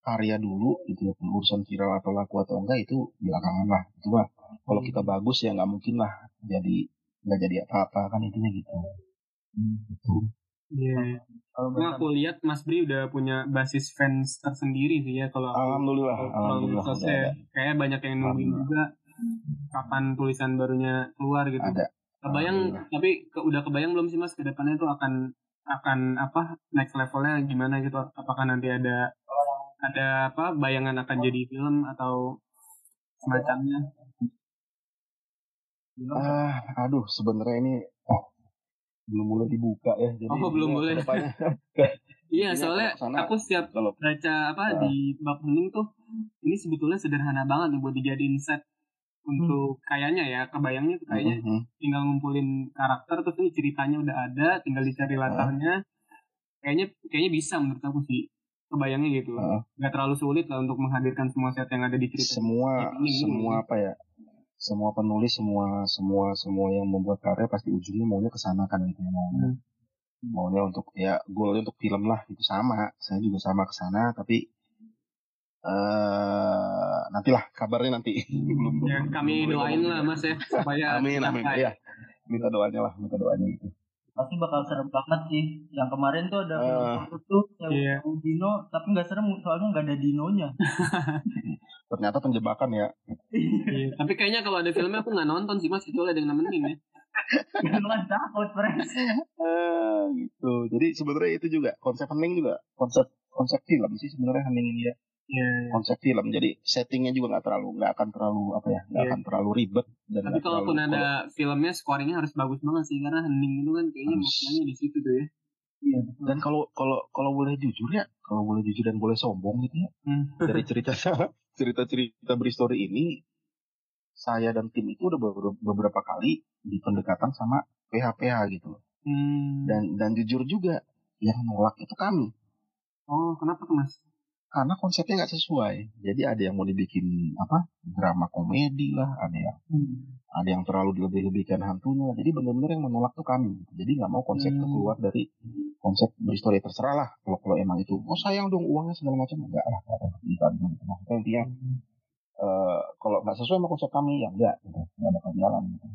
karya dulu gitu urusan viral atau laku atau enggak itu belakangan lah itu mah kalau kita bagus ya nggak mungkin lah jadi nggak jadi apa-apa kan intinya gitu. Gitu Iya. Kalau Nah, aku lihat Mas Bri udah punya basis fans tersendiri sih ya kalau alhamdulillah kalau alhamdulillah ada. kayak banyak yang nungguin juga kapan tulisan barunya keluar gitu. ada. Kebayang tapi ke, udah kebayang belum sih Mas ke depannya itu akan akan apa next levelnya gimana gitu? Apakah nanti ada ada apa bayangan akan jadi film atau semacamnya? ah aduh sebenarnya ini oh, belum boleh dibuka ya jadi Oh, belum ya, boleh. Iya, Intinya soalnya ke sana, aku setiap kalau baca apa Ah. di bab hening tuh ini sebetulnya sederhana banget nih buat dijadiin set untuk kayaknya ya kebayangnya tuh kayaknya Mhm. tinggal ngumpulin karakter terus ini ceritanya udah ada tinggal dicari Ah. latarnya kayaknya kayaknya bisa menurut aku sih kebayangnya gitu. Nggak terlalu sulit lah untuk menghadirkan semua set yang ada di cerita. Semua Ini, ini, semua ini. apa ya semua penulis semua semua semua yang membuat karya pasti ujungnya maunya ke sana kan gitu ya maunya. Hmm. maunya untuk ya goalnya untuk film lah itu sama. Saya juga sama ke sana tapi eh nantilah kabarnya nanti. Belum ya belum- kami belum doain lah mas ya supaya amin amin. kita- ya minta doanya lah minta doanya gitu pasti bakal serem banget sih. Yang kemarin tuh ada film horor tuh yang Iya. Dino, tapi nggak serem soalnya nggak ada dinonya. ternyata penjebakan ya Iya, tapi kayaknya kalau ada filmnya aku nggak nonton sih mas kecuali ada yang nemenin ya Jangan takut, Pres. Eh, gitu jadi sebenarnya itu juga konsep hening juga konsep konsep film sih sebenarnya hening dia Iya. konsep film jadi settingnya juga nggak terlalu nggak akan terlalu apa ya nggak Iya. akan terlalu ribet dan Tapi kalaupun terlalu- ada filmnya scoringnya harus bagus banget sih karena hening itu kan kayaknya Harus. maknanya di situ tuh ya. Iya, dan kalau kalau kalau boleh jujur ya kalau boleh jujur dan boleh sombong gitu ya Hmm. dari cerita cerita cerita berstory ini saya dan tim itu udah beber- beberapa kali di pendekatan sama PH-PH gitu loh. Hmm. dan dan jujur juga yang nolak itu kami Oh, kenapa tuh mas? Karena konsepnya nggak sesuai. Jadi ada yang mau dibikin apa drama komedi lah ada yang ada yang terlalu dilebih-lebihkan hantunya jadi benar-benar yang menolak tuh kami. Jadi nggak mau konsep Hmm. keluar dari konsep berstory terserah lah. Kalau kalau emang itu oh sayang dong uangnya segala macam. Enggak lah gitu. maksudnya intinya eh, kalau nggak sesuai sama konsep kami ya enggak gitu. Nggak bakal jalan gitu.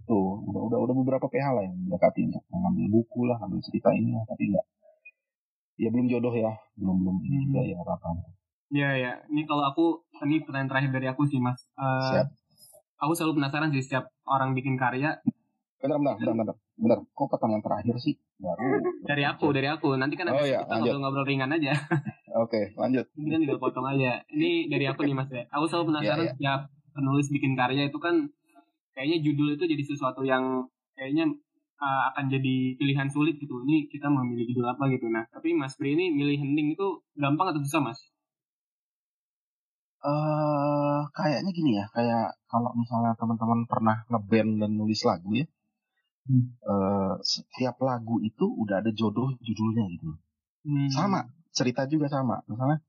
Itu udah udah udah beberapa PH lah yang mendekati untuk mengambil buku lah ngambil cerita ini lah tapi enggak ya belum jodoh ya belum belum ini Hmm. juga ya apa-apa Iya ya, ini kalau aku ini pertanyaan terakhir dari aku sih mas. Eh, siap Aku selalu penasaran sih setiap orang bikin karya bentar bentar bentar bentar bentar kok pertanyaan terakhir sih baru dari aku dari aku nanti kan Oh, iya, kita ngobrol-ngobrol ringan aja. oke lanjut Ini kan tinggal potong aja. Ini dari aku nih mas ya. Aku selalu penasaran Iya, iya. setiap penulis bikin karya itu kan kayaknya judul itu jadi sesuatu yang kayaknya uh, akan jadi pilihan sulit gitu. Ini kita mau milih judul apa gitu. Nah, tapi Mas Pri ini milih hening itu gampang atau susah mas? eh kayaknya gini ya kayak kalau misalnya teman-teman pernah ngeband dan nulis lagu ya Hmm. Eh, setiap lagu itu udah ada jodoh judulnya gitu Hmm. sama cerita juga sama misalnya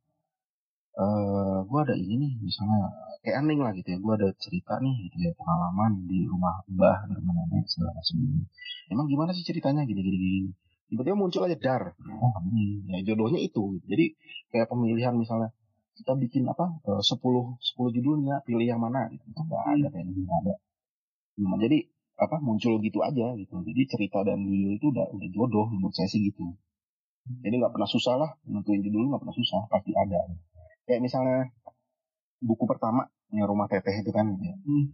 eh gue ada ini nih misalnya kayak aneh lah gitu ya gue ada cerita nih gitu ya pengalaman di rumah mbah rumah nenek segala macam ini. Emang gimana sih ceritanya gini gini gini tiba-tiba muncul aja dar. Oh ini ya jodohnya itu gitu. jadi kayak pemilihan misalnya kita bikin apa eh, 10 10 judulnya pilih yang mana gitu. Itu nggak ada kayak gitu nggak ada. Cuma jadi apa muncul gitu aja gitu. Jadi cerita dan judul itu udah udah jodoh menurut saya sih gitu. Jadi nggak pernah susah lah nentuin judul nggak pernah susah pasti ada kayak misalnya buku pertama rumah teteh itu kan gitu ya. Hmm.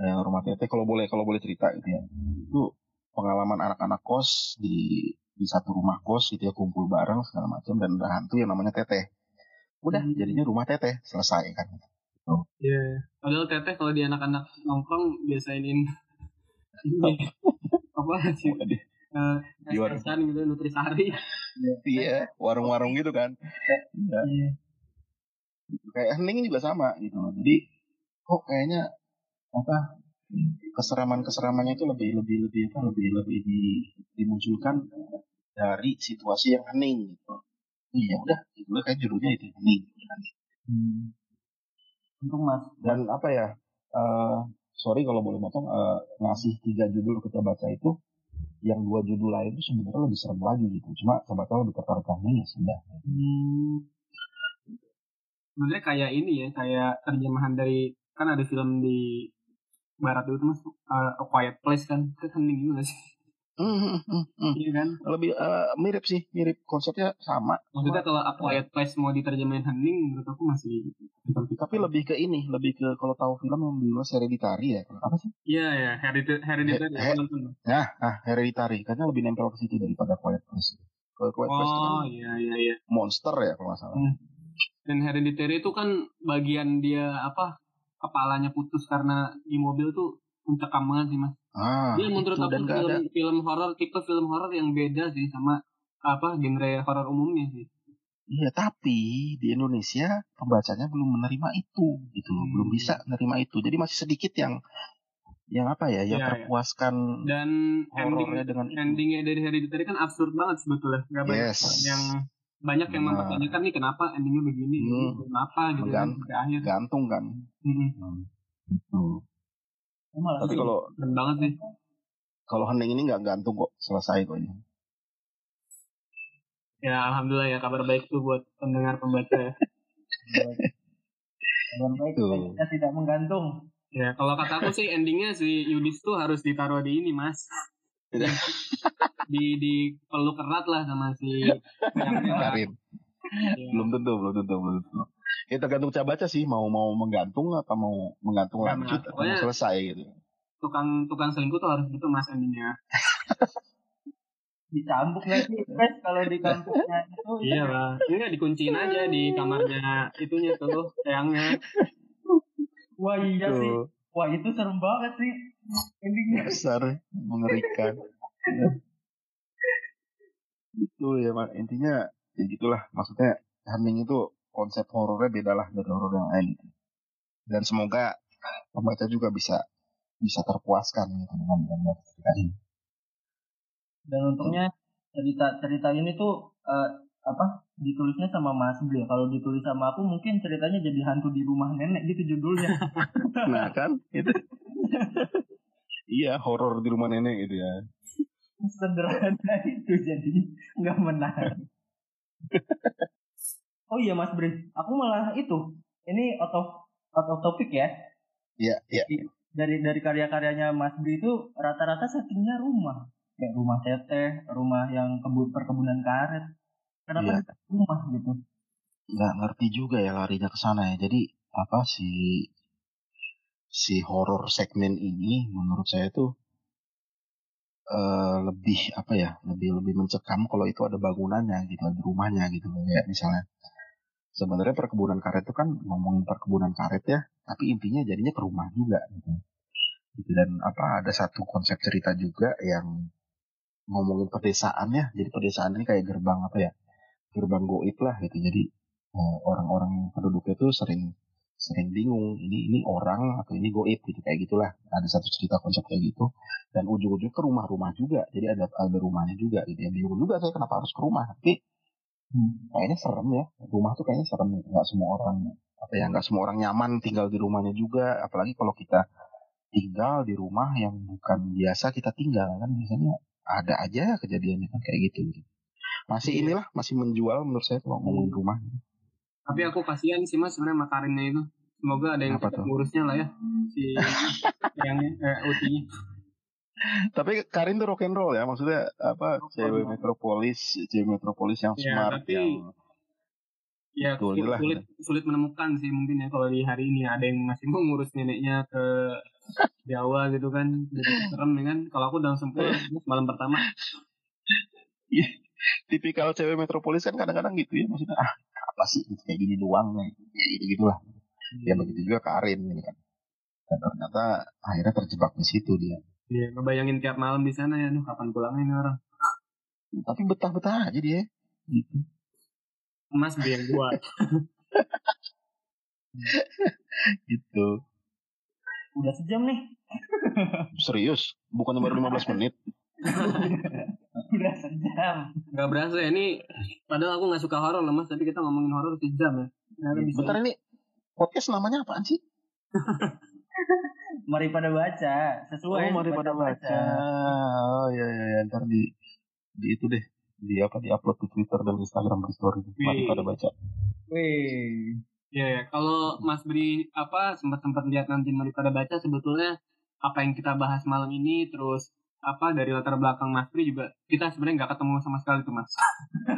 Eh, rumah teteh kalau boleh kalau boleh cerita gitu ya itu pengalaman anak-anak kos di di satu rumah kos gitu ya kumpul bareng segala macam dan ada hantu yang namanya teteh udah Hmm. jadinya rumah teteh selesai kan Iya. Padahal teteh kalau di anak-anak nongkrong biasain ini ini apa sih? Eh, Di warung. gitu nutrisari. iya warung-warung gitu kan Iya. Iya. kayak hening juga sama gitu loh. jadi kok kayaknya apa keseraman keseramannya itu lebih lebih lebih apa lebih lebih di, dimunculkan dari situasi yang hening gitu iya udah judulnya kayak judulnya itu hening Hmm. Untung mas. dan apa ya eh sorry kalau boleh potong eh, ngasih tiga judul kita baca itu yang dua judul lain itu sebenarnya lebih serem lagi gitu cuma coba tahu lebih tertarik kami ya sudah Hmm. Sebenarnya kayak ini ya, kayak terjemahan dari kan ada film di barat itu mas. Eh, A Quiet Place kan, itu hening juga sih, hmm, hmm, hmm. iya kan? lebih eh, mirip sih mirip. Konsepnya sama. Maksudnya kalau A Quiet Place mau diterjemahin hening, menurut aku masih tapi lebih ke ini lebih ke kalau tahu film yang dulu Hereditary ya apa sih? Iya ya, Hereditary, Hereditary He- nah ah Hereditary. Karena lebih nempel ke situ daripada Quiet Place. Kalau Quiet Place itu kan Oh iya iya iya. monster ya kalau nggak salah. Hmm. Dan Hereditary itu kan bagian dia apa kepalanya putus karena di mobil tuh mencekam banget sih mas. ah Dia menurut itu, aku dan nggak film ada film horor tipe film horor yang beda sih sama apa genre horor umumnya sih. iya tapi di Indonesia pembacanya belum menerima itu gitu loh Hmm. belum bisa menerima itu jadi masih sedikit yang yang apa ya yang iya. terpuaskan Dan horornya ending dengan itu. endingnya dari Hereditary kan absurd banget sebetulnya. Gak banyak Yes. yang banyak yang Benar. mempertanyakan nih kenapa endingnya begini, Hmm. kenapa gitu kan Menggan- sampai akhir. gantung kan Hmm. gitu. Oh, malah tapi kalau Keren banget sih. kalau hening ini nggak gantung kok selesai kok ini Ya alhamdulillah ya kabar baik tuh buat pendengar pembaca ya. Kabar baik Tuh. kita tidak menggantung. Ya kalau kata aku sih endingnya si Yudis tuh harus ditaruh di ini mas. di di peluk erat lah sama si Karin Ya. belum tentu belum tentu belum tentu ya tergantung cara baca sih mau mau menggantung apa mau menggantung Nggak, lanjut atau mau selesai gitu tukang tukang selingkuh tuh harus gitu mas endingnya. Dicambuk nggak sih? Guys, kalau di kampusnya itu Iya lah. Enggak dikunciin aja di kamarnya itunya tuh sayangnya. Wah iya sih. Tuh, Wah itu serem banget sih. Endingnya. besar mengerikan itu ya Mak. intinya ya gitulah maksudnya hening itu konsep horornya beda lah dari horor yang lain dan semoga pembaca juga bisa bisa terpuaskan gitu dengan dengan cerita ini Dan untungnya cerita cerita ini tuh eh, apa ditulisnya sama Mas Bri. Kalau ditulis sama aku mungkin ceritanya jadi hantu di rumah nenek gitu judulnya. nah kan itu iya horor di rumah nenek gitu ya Sederhana itu jadi nggak menarik. oh iya Mas Bri, aku malah itu. Ini out of out of topic ya. iya iya Dari dari karya-karyanya Mas Bri itu rata-rata settingnya rumah. Kayak rumah teteh, rumah yang kebun perkebunan karet. Kenapa Iya. di rumah gitu? nggak ngerti juga ya larinya ke sana ya. Jadi apa si si horror segmen ini menurut saya tuh eh, lebih apa ya lebih lebih mencekam kalau itu ada bangunannya gitu ada rumahnya gitu ya misalnya sebenarnya perkebunan karet itu kan ngomongin perkebunan karet ya tapi intinya jadinya ke rumah juga gitu Gitu. dan apa ada satu konsep cerita juga yang ngomongin pedesaan ya jadi pedesaan ini kayak gerbang apa ya gerbang goib lah gitu jadi eh, orang-orang penduduknya tuh sering sering bingung ini ini orang atau ini goib gitu kayak gitulah. Ada satu cerita konsep kayak gitu. Dan ujung-ujung ke rumah-rumah juga. Jadi ada ada rumahnya juga gitu. Ya bingung juga saya kenapa harus ke rumah. Tapi hmm, kayaknya serem ya. Rumah tuh kayaknya serem nggak semua orang apa ya nggak semua orang nyaman tinggal di rumahnya juga. Apalagi kalau kita tinggal di rumah yang bukan biasa kita tinggal kan biasanya ada aja kejadiannya kan kayak gitu, gitu. masih inilah masih menjual menurut saya kalau ngomongin rumah tapi aku kasihan sih mas sebenarnya makarinnya itu. Semoga ada yang cepat ngurusnya lah ya si yang eh, utinya. tapi Karin tuh rock and roll ya maksudnya apa rock cewek metropolis cewek metropolis yang ya, smart tapi, yang ya sulit, sulit sulit menemukan sih mungkin ya kalau di hari ini ada yang masih mau ngurus neneknya ke Jawa gitu kan jadi serem ya kan. Kalau aku udah sempur malam pertama. Iya, tipikal cewek metropolis kan kadang-kadang gitu ya maksudnya ah apa sih kayak gini doang nih ya gitu gitulah hmm. ya begitu juga Karin gitu kan dan ternyata akhirnya terjebak di situ dia Iya, ngebayangin tiap malam di sana ya, nih kapan pulangnya ini orang. Tapi betah-betah aja dia, gitu. Mas yang buat. gitu. Udah sejam nih. Serius? Bukan baru 15 menit? Udah sejam. Gak berasa ya, ini padahal aku gak suka horor loh mas, tapi kita ngomongin horor sejam ya. Nah, Bentar ini, podcast namanya apaan sih? mari pada baca sesuai oh, mari pada baca. baca. Oh iya iya ya. ntar di di itu deh di apa di upload di Twitter dan Instagram di story mari pada baca. Wih. Ya, ya, kalau Mas Bri apa sempat sempat lihat nanti mari pada baca sebetulnya apa yang kita bahas malam ini terus apa dari latar belakang Mas Pri juga kita sebenarnya nggak ketemu sama sekali tuh Mas.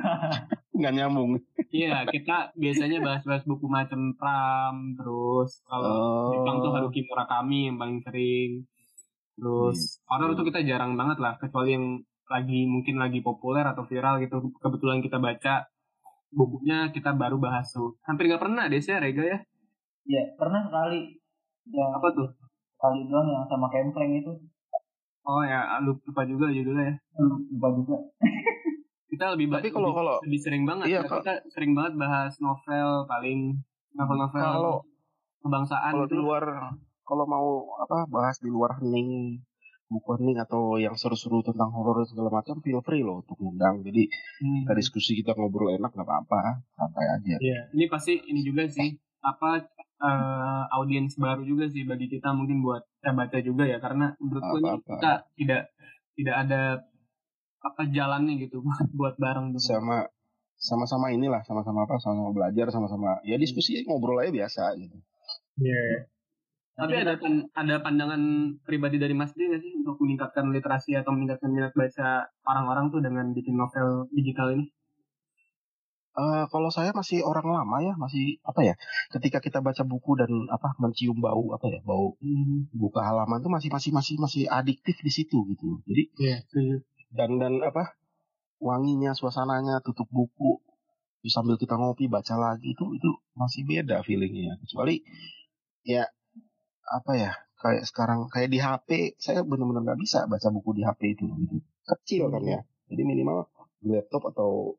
Nggak nyambung. Iya kita biasanya bahas-bahas buku macam Pram terus kalau oh. Jepang tuh Haruki Murakami yang paling sering. Terus hmm. horor tuh kita jarang banget lah kecuali yang lagi mungkin lagi populer atau viral gitu kebetulan kita baca bukunya kita baru bahas tuh hampir nggak pernah deh sih Rega ya Iya pernah sekali yang apa tuh kali doang yang sama Kempleng itu Oh ya, lupa juga judulnya ya. Lupa juga. kita lebih Tapi kalau kalau lebih sering banget iya, ya. Kita sering banget bahas novel paling novel-novel kalau kebangsaan kalau di luar kalau mau apa bahas di luar hening buku hening atau yang seru-seru tentang horor segala macam feel free loh untuk undang jadi hmm. kita diskusi kita ngobrol enak nggak apa-apa santai aja iya ini pasti ini juga sih apa uh, audiens baru juga sih bagi kita mungkin buat saya baca juga ya karena menurutku ini kita tidak tidak ada apa jalannya gitu buat buat bareng gitu. sama sama-sama inilah sama-sama apa sama-sama belajar sama-sama ya diskusi ngobrol aja biasa gitu. Iya. Yeah. Tapi ada ada pandangan pribadi dari Mas Di sih untuk meningkatkan literasi atau meningkatkan minat baca orang-orang tuh dengan bikin novel digital ini? Uh, kalau saya masih orang lama ya, masih apa ya? Ketika kita baca buku dan apa mencium bau apa ya, bau hmm. buka halaman itu masih masih masih masih adiktif di situ gitu. Jadi yeah, dan dan apa wanginya, suasananya, tutup buku, terus sambil kita ngopi baca lagi itu itu masih beda feelingnya. Kecuali ya apa ya kayak sekarang kayak di HP saya benar-benar nggak bisa baca buku di HP itu gitu. Kecil kan ya. Jadi minimal laptop atau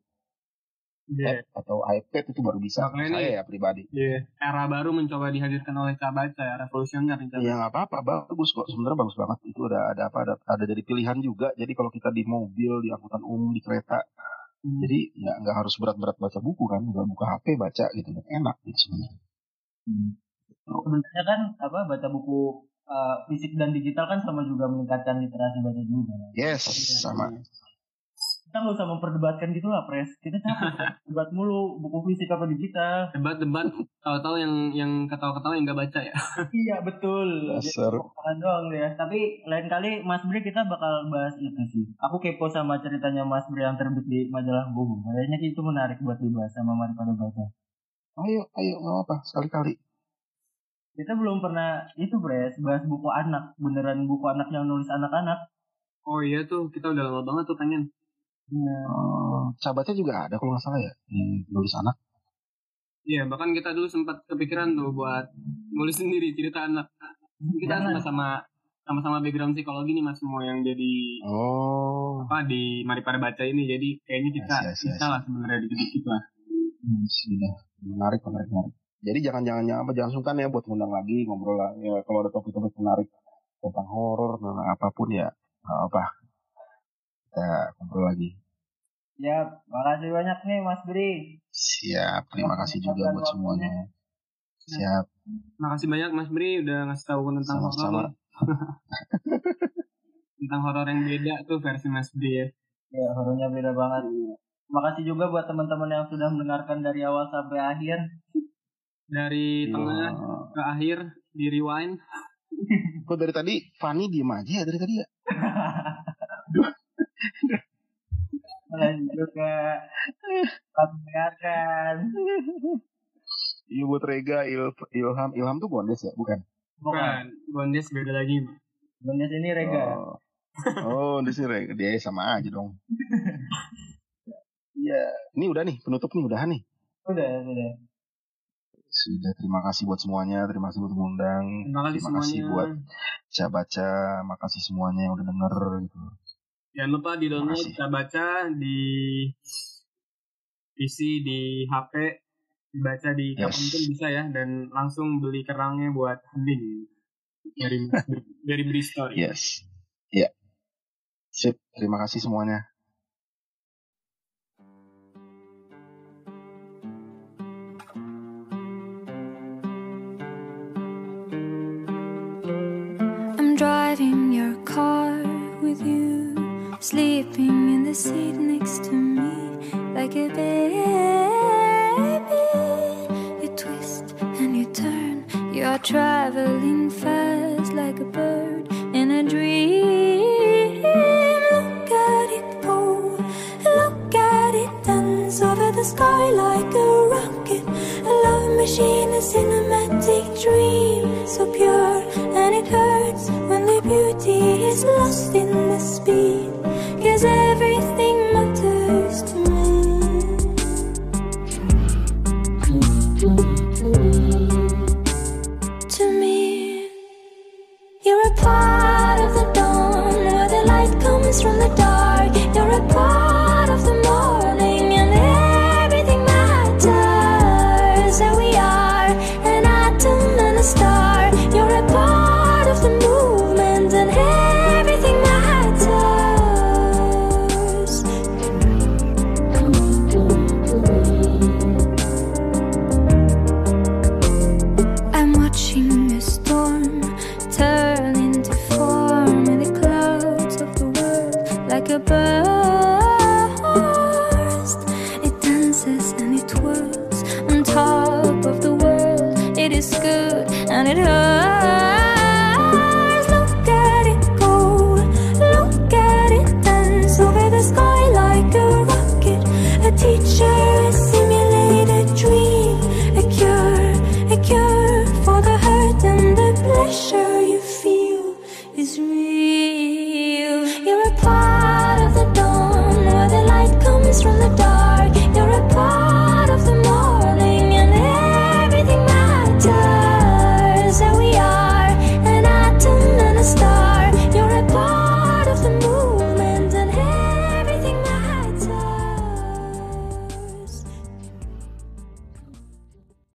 yeah. atau iPad itu baru bisa Makanya saya ini, ya pribadi. Yeah. Era baru mencoba dihadirkan oleh Cabaca ya, revolusioner. Iya nggak apa-apa, bagus kok. Sebenarnya bagus banget. Itu ada ada apa? Ada, ada jadi pilihan juga. Jadi kalau kita di mobil, di angkutan umum, di kereta, hmm. jadi nggak nggak harus berat-berat baca buku kan, nggak buka HP baca gitu, enak gitu sebenarnya. Hmm. Sebenarnya kan apa baca buku uh, fisik dan digital kan sama juga meningkatkan literasi baca juga. Yes, sama. Iya kita nggak usah memperdebatkan gitu lah pres. Kita capek debat mulu buku fisik apa digital. Debat debat tahu-tahu yang yang ketawa-ketawa yang nggak baca ya? Iya betul. Dasar. doang ya tapi lain kali Mas Bri kita bakal bahas itu sih. Aku kepo sama ceritanya Mas Bri yang terbit di majalah Buku kayaknya itu menarik buat dibahas sama mari pada baca. Ayo ayo nggak apa sekali-kali. Kita belum pernah itu Bres bahas buku anak. Beneran buku anak yang nulis anak-anak. Oh iya tuh kita udah lama banget tuh pengen Ya. Oh, sahabatnya juga ada kalau nggak salah ya, yang nulis anak. Iya, bahkan kita dulu sempat kepikiran tuh buat nulis sendiri cerita anak. Kita sama-sama sama-sama background psikologi nih mas semua yang jadi oh apa di mari pada baca ini jadi kayaknya kita yes, yes, yes. bisa lah sebenarnya dikit-dikit lah hmm, sudah menarik menarik menarik Jadi jangan jangan jangan apa jangan sungkan ya buat ngundang lagi ngobrol lah. Ya, kalau ada topik-topik menarik tentang horor tentang apa pun ya apa kita ngobrol lagi. Ya, makasih banyak nih Mas Bri. Siap, terima kasih juga buat semuanya. Siap. Makasih banyak Mas Bri udah ngasih tahu tentang Sama-sama. horor. tentang horor yang beda tuh versi Mas Bri ya. Ya, horornya beda banget. Makasih juga buat teman-teman yang sudah mendengarkan dari awal sampai akhir. Dari tengah Ya. ke akhir di rewind. Kok dari tadi Fanny diem aja ya dari tadi ya? Makasih juga. Mendengarkan. Iya buat Rega, Il- Ilham, Ilham tuh Gondes ya, bukan? Bukan, Gondes beda lagi. Mbak. Bunda sini Rega. Oh, oh di sini Rega, dia sama aja dong. Iya, ini udah nih penutup nih udahan nih. Udah, udah. Sudah terima kasih buat semuanya, terima kasih buat mengundang, Terima kasih terima kasih semuanya. buat baca-baca, makasih semuanya yang udah denger gitu. Jangan lupa di download kita baca di PC di HP dibaca di Yes. kapan pun bisa ya dan langsung beli kerangnya buat hening dari dari Bristol. Yes, iya. Sip, terima kasih semuanya. I'm driving your car with you, sleeping in the seat next to me like a baby. You twist and you turn, you are traveling fast like a bird in a dream. Look at it go, look at it dance over the sky like a rocket. A love machine, a cinematic dream, so pure and it hurts when the beauty is lost in